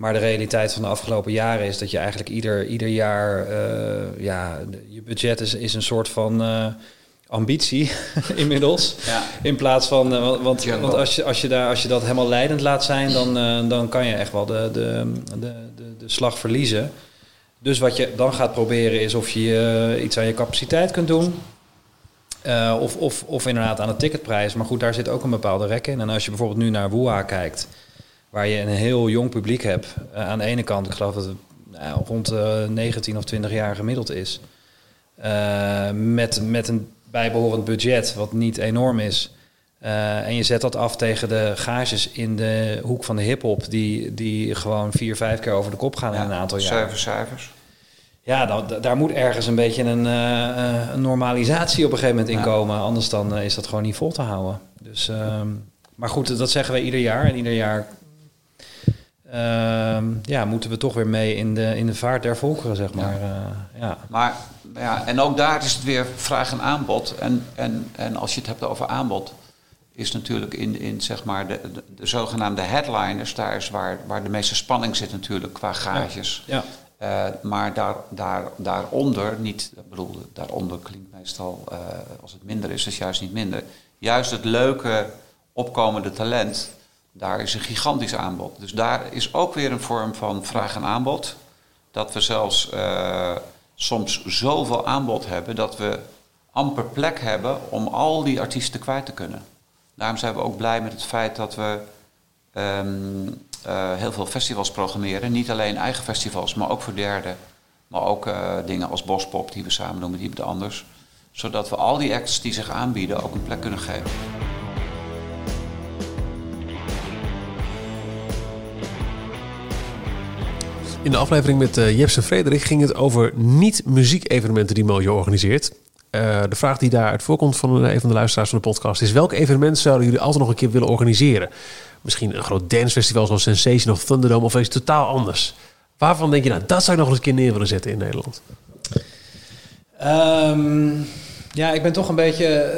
Maar de realiteit van de afgelopen jaren is dat je eigenlijk ieder, ieder jaar, ja, je budget is, is een soort van ambitie inmiddels. Ja. In plaats van, uh, want, want als, je, als, je daar, als je dat helemaal leidend laat zijn, dan, dan kan je echt wel de, de, de, de, de slag verliezen. Dus wat je dan gaat proberen is of je iets aan je capaciteit kunt doen. of, of, of inderdaad aan de ticketprijs. Maar goed, daar zit ook een bepaalde rek in. En als je bijvoorbeeld nu naar Woeha kijkt, waar je een heel jong publiek hebt. aan de ene kant, ik geloof dat het nou, rond 19 of 20 jaar gemiddeld is. met, met een bijbehorend budget, wat niet enorm is. Uh, en je zet dat af tegen de gages in de hoek van de hip-hop, die, die gewoon vier, vijf keer over de kop gaan ja, in een aantal jaar. Zeven cijfers. Ja, dan, daar moet ergens een beetje een, uh, een normalisatie op een gegeven moment in komen. Anders dan uh, is dat gewoon niet vol te houden. Dus, uh, maar goed, dat zeggen we ieder jaar. En ieder jaar ehm, ja, moeten we toch weer mee in de, in de vaart der volkeren, zeg maar. Eh, ja. Maar ja, en ook daar is het weer vraag en aanbod. En, en, en als je het hebt over aanbod, is natuurlijk in, in zeg maar de, de, de zogenaamde headliners, daar is waar, waar de meeste spanning zit natuurlijk qua gages. Ja. Uh, maar daar, daar, daaronder, niet, ik bedoel, daaronder klinkt meestal uh, als het minder is, is juist niet minder. Juist het leuke opkomende talent, daar is een gigantisch aanbod. Dus daar is ook weer een vorm van vraag en aanbod. Dat we zelfs uh, soms zoveel aanbod hebben dat we amper plek hebben om al die artiesten kwijt te kunnen. Daarom zijn we ook blij met het feit dat we um, uh, heel veel festivals programmeren. Niet alleen eigen festivals, maar ook voor derden. Maar ook uh, dingen als Bospop die we samen doen met iemand anders. Zodat we al die acts die zich aanbieden ook een plek kunnen geven. In de aflevering met uh, Frederik ging het over niet-muziekevenementen die Mojo organiseert. Uh, de vraag die daaruit voorkomt van een van de luisteraars van de podcast is: welk evenement zouden jullie altijd nog een keer willen organiseren? Misschien een groot dancefestival zoals Sensation of Thunderdome of iets totaal anders. Waarvan denk je, nou, dat zou ik nog eens een keer neer willen zetten in Nederland? Um, ja, ik ben toch een beetje.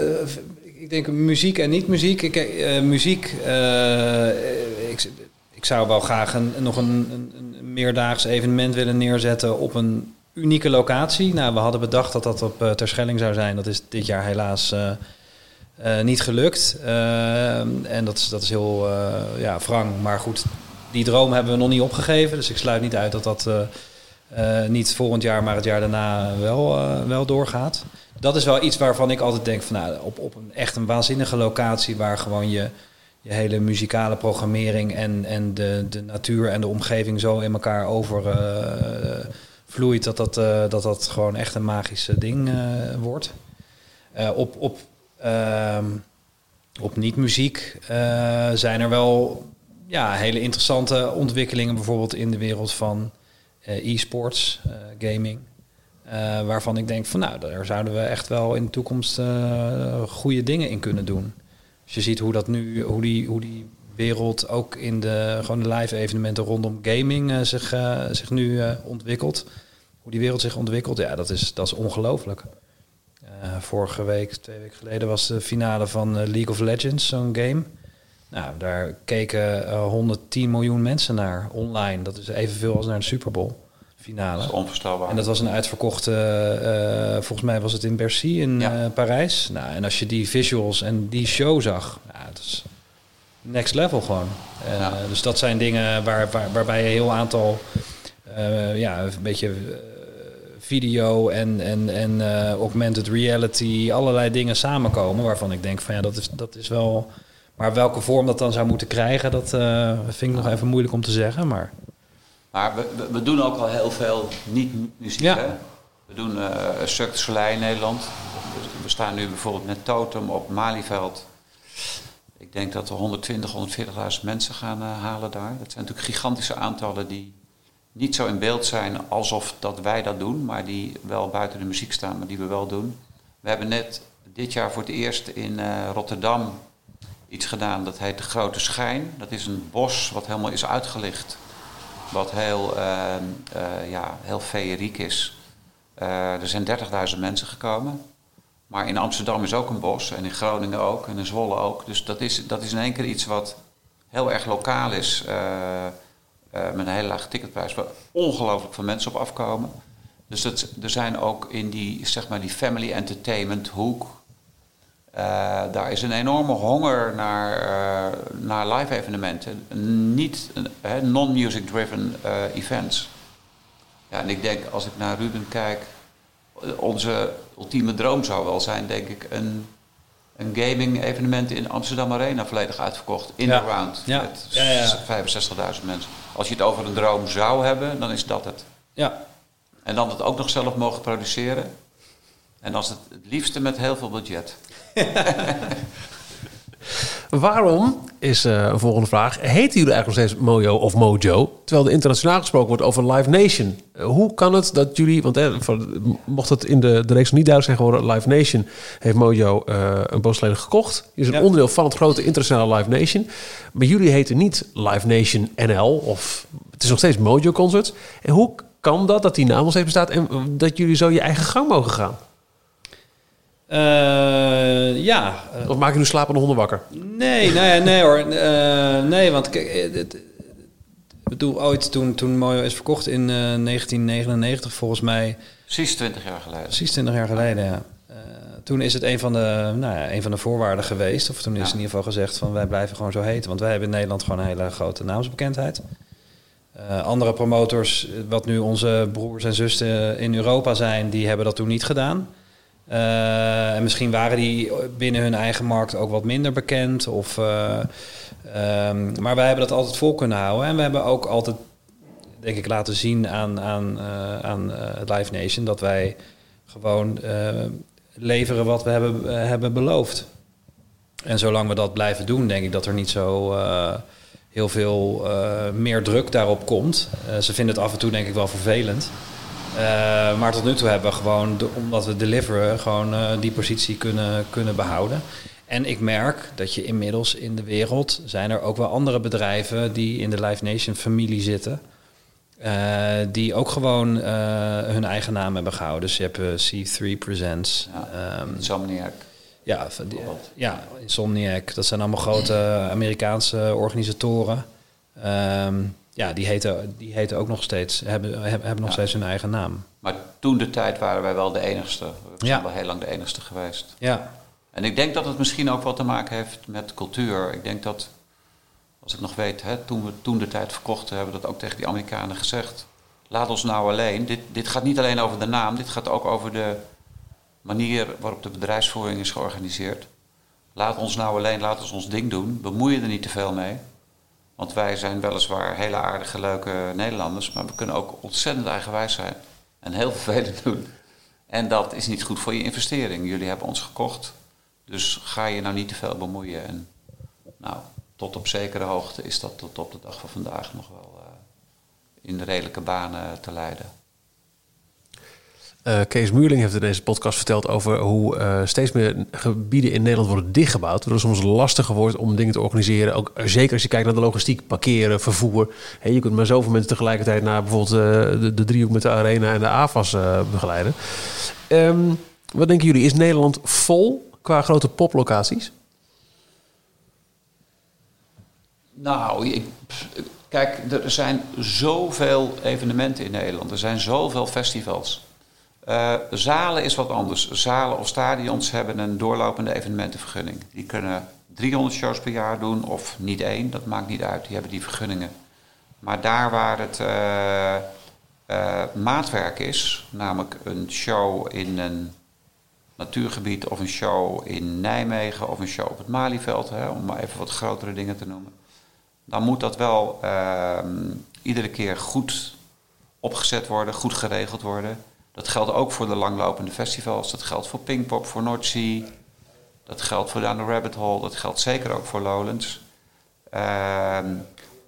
Uh, ik denk muziek en niet muziek. Ik, uh, muziek. ik, ik zou wel graag nog een, een, meerdaags evenement willen neerzetten op een unieke locatie. Nou, we hadden bedacht dat dat op uh, Terschelling zou zijn. Dat is dit jaar helaas uh, uh, niet gelukt. en dat is, dat is heel ja, wrang. Maar goed, die droom hebben we nog niet opgegeven. Dus ik sluit niet uit dat dat niet volgend jaar, maar het jaar daarna wel, wel doorgaat. Dat is wel iets waarvan ik altijd denk van nou, op, op een echt een waanzinnige locatie waar gewoon je je hele muzikale programmering en, en de, de natuur en de omgeving zo in elkaar over uh, vloeit, dat dat, uh, dat dat gewoon echt een magisch ding uh, wordt. op op op niet-muziek eh, zijn er wel ja, hele interessante ontwikkelingen, bijvoorbeeld in de wereld van eh, e-sports, eh, gaming. Eh, waarvan ik denk van nou, daar zouden we echt wel in de toekomst eh, goede dingen in kunnen doen. Als je ziet hoe dat nu, hoe die, hoe die wereld ook in de, gewoon de live evenementen rondom gaming eh, zich, eh, zich nu eh, ontwikkelt. Hoe die wereld zich ontwikkelt, ja, dat is, dat is ongelooflijk. Vorige week, twee weken geleden, was de finale van League of Legends, zo'n game. Nou, daar keken eh, 110 miljoen mensen naar online. Dat is evenveel als naar de Super Bowl finale. Dat is onvoorstelbaar. En dat was een uitverkochte, eh, volgens mij was het in Bercy in Ja. eh, Parijs. Nou, en als je die visuals en die show zag, ja, het is next level gewoon. Eh, Ja. Dus dat zijn dingen waar, waar, waarbij je een heel aantal, eh, ja, een beetje eh, video en, en, en eh, augmented reality, allerlei dingen samenkomen. Waarvan ik denk van ja, dat is, dat is wel... Maar welke vorm dat dan zou moeten krijgen, dat eh, vind ik nog even moeilijk om te zeggen. Maar Maar we, we, we doen ook al heel veel niet-muziek. Ja. Hè? We doen uh, Cirque Soleil in Nederland. We staan nu bijvoorbeeld met Totem op Malieveld. Ik denk dat we 120, 140.000 mensen gaan uh, halen daar. Dat zijn natuurlijk gigantische aantallen die niet zo in beeld zijn alsof dat wij dat doen, maar die wel buiten de muziek staan, maar die we wel doen. We hebben net dit jaar voor het eerst in uh, Rotterdam iets gedaan dat heet de Grote Schijn. Dat is een bos wat helemaal is uitgelicht wat heel, uh, uh, ja, heel feeriek is. Uh, er zijn 30.000 mensen gekomen. Maar in Amsterdam is ook een bos en in Groningen ook en in Zwolle ook. Dus dat is, dat is in één keer iets wat heel erg lokaal is. met een hele lage ticketprijs, waar ongelooflijk veel mensen op afkomen. Dus dat, er zijn ook in die, zeg maar, die family entertainment hoek. Uh, daar is een enorme honger naar, uh, naar live evenementen. Niet uh, non-music driven events. Ja, en ik denk, als ik naar Ruben kijk, onze ultieme droom zou wel zijn, denk ik, een, een gaming evenement in Amsterdam Arena volledig uitverkocht. In ja. de round. Ja. Met ja, ja. 65.000 mensen. Als je het over een droom zou hebben, dan is dat het. Ja. En dan het ook nog zelf mogen produceren. En als het, het liefste met heel veel budget. Waarom, is uh, een volgende vraag, heten jullie eigenlijk nog steeds Mojo of Mojo? Terwijl er internationaal gesproken wordt over Live Nation. Uh, hoe kan het dat jullie, want eh, mocht het in de, de reeks niet duidelijk zijn geworden, Live Nation heeft Mojo uh, een poos geleden gekocht. Die is een ja. onderdeel van het grote internationale Live Nation. Maar jullie heten niet Live Nation NL of het is nog steeds Mojo Concerts. En hoe kan dat, dat die naam nog steeds bestaat en dat jullie zo je eigen gang mogen gaan? Uh, ja. Of maken jullie slapende honden wakker? Nee, nou ja, nee hoor. Uh, nee, want kijk, het, bedoel, ooit toen, toen Mojo is verkocht in 1999 volgens mij. Precies 20 jaar geleden. Precies 20 jaar geleden, ja. Uh, toen is het een van, de, nou ja, een van de voorwaarden geweest. Of toen is ja. in ieder geval gezegd van wij blijven gewoon zo heten. Want wij hebben in Nederland gewoon een hele grote naamsbekendheid. Uh, andere promotors, wat nu onze broers en zussen in Europa zijn, die hebben dat toen niet gedaan. Uh, en misschien waren die binnen hun eigen markt ook wat minder bekend. Of, uh, um, maar wij hebben dat altijd vol kunnen houden. En we hebben ook altijd, denk ik, laten zien aan, aan, uh, aan Live Nation dat wij gewoon leveren wat we hebben, hebben beloofd. En zolang we dat blijven doen, denk ik dat er niet zo heel veel meer druk daarop komt. ze vinden het af en toe, denk ik, wel vervelend. Uh, maar tot nu toe hebben we gewoon, de, omdat we deliveren, gewoon uh, die positie kunnen, kunnen behouden. En ik merk dat je inmiddels in de wereld zijn er ook wel andere bedrijven die in de Live Nation familie zitten. Uh, die ook gewoon hun eigen naam hebben gehouden. Dus je hebt C3 Presents. Ja, um, Insomniac. Ja, die, ja, Insomniac. Dat zijn allemaal grote Amerikaanse organisatoren. Um, ja, die heten, die heten ook nog steeds, hebben, hebben, nog ja. steeds hun eigen naam. Maar toen de tijd waren wij wel de enigste. We zijn ja. wel heel lang de enigste geweest. Ja. En ik denk dat het misschien ook wat te maken heeft met cultuur. Ik denk dat, als ik nog weet, hè, toen we toen de tijd verkochten, hebben we dat ook tegen die Amerikanen gezegd. Laat ons nou alleen. Dit, dit gaat niet alleen over de naam, dit gaat ook over de manier waarop de bedrijfsvoering is georganiseerd. Laat ons nou alleen, laat ons ons ding doen. Bemoei je er niet te veel mee. Want wij zijn weliswaar hele aardige, leuke Nederlanders, maar we kunnen ook ontzettend eigenwijs zijn en heel vervelend doen. En dat is niet goed voor je investering. Jullie hebben ons gekocht, Dus ga je nou niet te veel bemoeien. En nou, tot op zekere hoogte is dat tot op de dag van vandaag nog wel uh, in redelijke banen te leiden. Uh, Kees Muurling heeft in deze podcast verteld over hoe uh, steeds meer gebieden in Nederland worden dichtgebouwd. Waardoor het soms lastiger wordt om dingen te organiseren. Ook zeker als je kijkt naar de logistiek, parkeren, vervoer. Je kunt maar zoveel mensen tegelijkertijd naar bijvoorbeeld de, de, driehoek met de arena en de AFAS begeleiden. Um, wat denken jullie? Is Nederland vol qua grote poplocaties? Nou, ik, kijk, er zijn zoveel evenementen in Nederland. Er zijn zoveel festivals. Uh, zalen is wat anders. Zalen of stadions hebben een doorlopende evenementenvergunning. Die kunnen 300 shows per jaar doen of niet één, dat maakt niet uit. Die hebben die vergunningen. Maar daar waar het uh, uh, maatwerk is, namelijk een show in een natuurgebied of een show in Nijmegen of een show op het Malieveld, hè, om maar even wat grotere dingen te noemen, dan moet dat wel ehm, iedere keer goed opgezet worden, goed geregeld worden. Dat geldt ook voor de langlopende festivals. Dat geldt voor Pinkpop, voor Noordzee. Dat geldt voor Down the Rabbit Hole. Dat geldt zeker ook voor Lowlands. Ehm,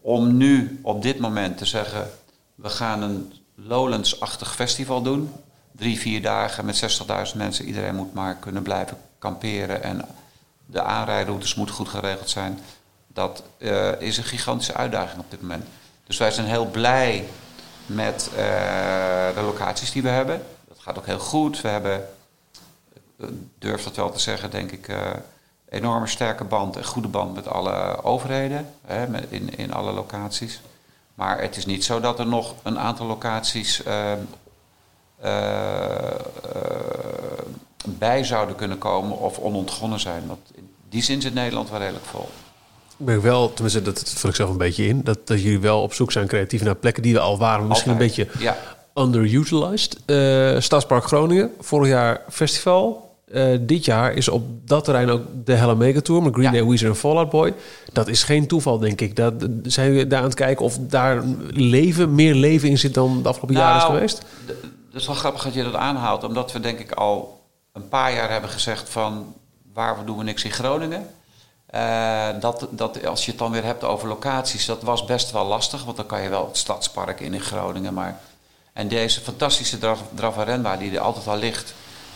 om nu op dit moment te zeggen... we gaan een Lowlands-achtig festival doen. Drie, vier dagen met 60.000 mensen. Iedereen moet maar kunnen blijven kamperen. En de aanrijroutes moeten goed geregeld zijn. Dat uh, is een gigantische uitdaging op dit moment. Dus wij zijn heel blij met uh, de locaties die we hebben. Dat gaat ook heel goed. We hebben, ik durf dat wel te zeggen, denk ik, uh, enorme sterke band en goede band met alle overheden hè, in, in alle locaties. Maar het is niet zo dat er nog een aantal locaties bij zouden kunnen komen of onontgonnen zijn. Want in die zin zit Nederland wel redelijk vol. Ik ben wel, tenminste, dat vul ik zelf een beetje in, dat, dat jullie wel op zoek zijn creatief naar plekken die we al waren, misschien een beetje ja. underutilized. Uh, Stadspark Groningen, vorig jaar festival. Uh, dit jaar is op dat terrein ook de Hella Mega Tour met Green ja. Day, Weezer en Fallout Boy. Dat is geen toeval, denk ik. Dat, zijn jullie daar aan het kijken of daar leven, meer leven in zit dan de afgelopen nou, jaren is geweest? Het is wel grappig dat je dat aanhaalt, omdat we denk ik al een paar jaar hebben gezegd van waar doen we niks in Groningen. Uh, dat, dat, als je het dan weer hebt over locaties, dat was best wel lastig. Want dan kan je wel het stadspark in in Groningen. Maar... En deze fantastische draf, Dravarenba, die er altijd al ligt,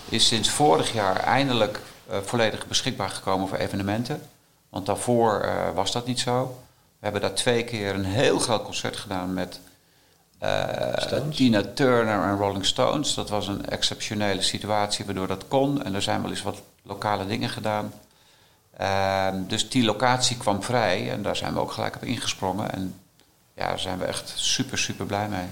is sinds vorig jaar eindelijk uh, volledig beschikbaar gekomen voor evenementen. Want daarvoor uh, was dat niet zo. We hebben daar twee keer een heel groot concert gedaan met Tina Turner en Rolling Stones. Dat was een exceptionele situatie waardoor dat kon. En er zijn wel eens wat lokale dingen gedaan. Uh, dus die locatie kwam vrij en daar zijn we ook gelijk op ingesprongen. En ja, daar zijn we echt super, super blij mee.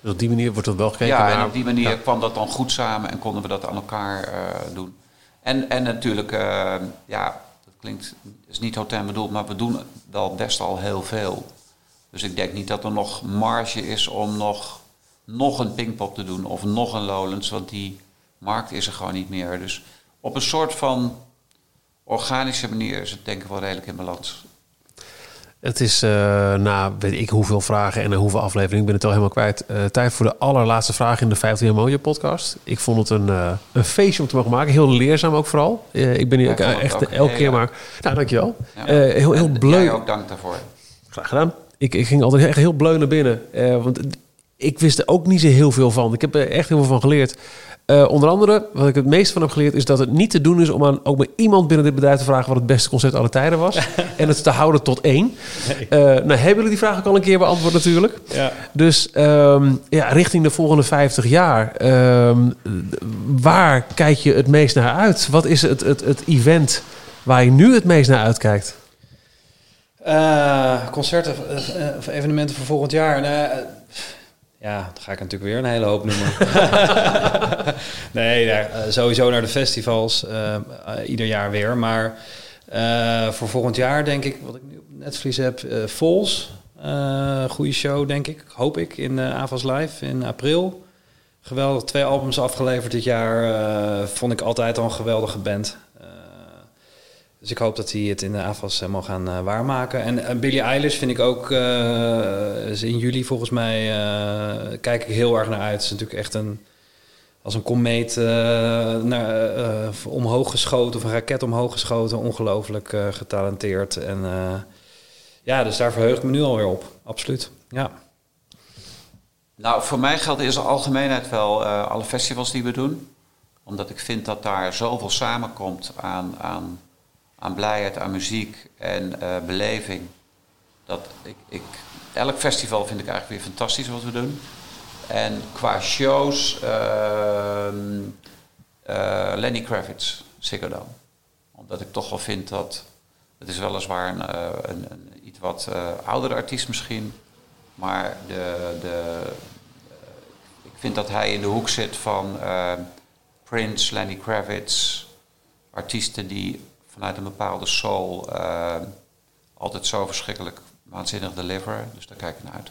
Dus op die manier wordt dat wel gekeken? Ja, en op die manier ja. kwam dat dan goed samen en konden we dat aan elkaar uh, doen. En, en natuurlijk, uh, ja, dat klinkt, is niet hotel bedoeld, maar we doen wel best al heel veel. Dus ik denk niet dat er nog marge is om nog, nog een Pinkpop te doen of nog een Lowlands, want die markt is er gewoon niet meer. Dus op een soort van organische manier is het denk ik wel redelijk in balans. Het is uh, na weet ik hoeveel vragen en hoeveel afleveringen, ik ben het al helemaal kwijt. Uh, tijd voor de allerlaatste vraag in de 50 jaar mooie podcast. Ik vond het een, uh, een feestje om te mogen maken. Heel leerzaam ook vooral. ik ben hier ook echt ook elke keer maar... Nou, dankjewel. Ja. heel heel bleu. Jij ook dank daarvoor. Graag gedaan. Ik, ik ging altijd echt heel bleu naar binnen. want ik wist er ook niet zo heel veel van. Ik heb er echt heel veel van geleerd. Uh, onder andere, wat ik het meest van heb geleerd, is dat het niet te doen is om aan ook maar iemand binnen dit bedrijf te vragen wat het beste concert aller tijden was. en het te houden tot één. Nee. Uh, nou, hebben jullie die vraag ook al een keer beantwoord natuurlijk. Ja. Dus um, ja, richting de volgende 50 jaar. Um, waar kijk je het meest naar uit? Wat is het, het, het event waar je nu het meest naar uitkijkt? Uh, concerten of evenementen voor volgend jaar. Nou, ja, dan ga ik natuurlijk weer een hele hoop noemen. nee, ja, sowieso naar de festivals. Uh, uh, ieder jaar weer. Maar uh, voor volgend jaar denk ik, wat ik nu op Netflix heb, Vols. goede show, denk ik. Hoop ik, in Avas Live in april. Geweldig, twee albums afgeleverd dit jaar. vond ik altijd al een geweldige band. Dus ik hoop dat hij het in de AFAS helemaal gaan uh, waarmaken. En uh, Billie Eilish vind ik ook, in juli volgens mij, kijk ik heel erg naar uit. Het is natuurlijk echt een als een komeet naar, omhoog geschoten of een raket omhoog geschoten. Ongelooflijk getalenteerd. En ja, dus daar verheug ik me nu alweer op. Absoluut. Ja. Nou, voor mij geldt in zijn algemeenheid wel alle festivals die we doen. Omdat ik vind dat daar zoveel samenkomt aan, aan, aan blijheid, aan muziek en beleving. Dat ik, ik, elk festival vind ik eigenlijk weer fantastisch wat we doen. En qua shows, uh, Lenny Kravitz, Ziggo Dome. Omdat ik toch wel vind dat, het is weliswaar een, uh, een, een iets wat uh, oudere artiest misschien, maar de, de, ik vind dat hij in de hoek zit van Prince, Lenny Kravitz, artiesten die vanuit een bepaalde soul altijd zo verschrikkelijk waanzinnig deliveren. Dus daar kijk ik naar uit.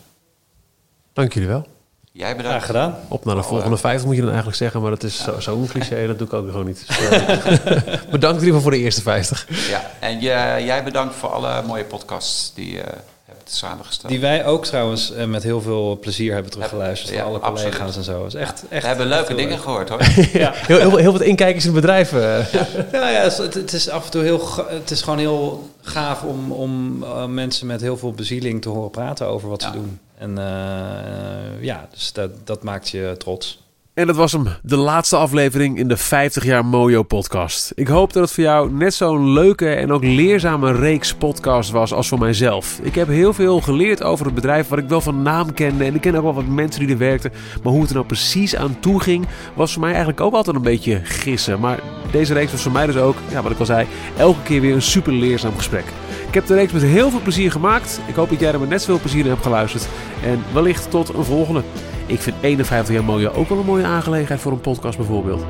Dank jullie wel. Jij bedankt. Graag gedaan. Op naar de volgende 50 moet je dan eigenlijk zeggen, maar dat is zo'n zo cliché, dat doe ik ook gewoon niet. Dus, bedankt in ieder geval voor de eerste 50. Ja, en jij bedankt voor alle mooie podcasts die samengesteld. Die wij ook trouwens met heel veel plezier hebben teruggeluisterd. Ja, alle collega's absoluut. en zo. Is echt, echt, We hebben leuke dingen leuk. gehoord hoor. ja. heel, heel, heel, wat inkijkers in bedrijven. Ja, ja, ja het, het, is af en toe heel, het is gewoon heel gaaf om, om uh, mensen met heel veel bezieling te horen praten over wat ze doen. En uh, ja, dus dat, dat maakt je trots. En dat was hem, de laatste aflevering in de 50 jaar Mojo podcast. Ik hoop dat het voor jou net zo'n leuke en ook leerzame reeks podcast was als voor mijzelf. Ik heb heel veel geleerd over het bedrijf wat ik wel van naam kende. En ik ken ook wel wat mensen die er werkten. Maar hoe het er nou precies aan toe ging, was voor mij eigenlijk ook altijd een beetje gissen. Maar deze reeks was voor mij dus ook, ja, wat ik al zei, elke keer weer een super leerzaam gesprek. Ik heb de reeks met heel veel plezier gemaakt. Ik hoop dat jij er met net zoveel plezier in hebt geluisterd. En wellicht tot een volgende. Ik vind 51 jaar mooie ook wel een mooie aangelegenheid voor een podcast bijvoorbeeld.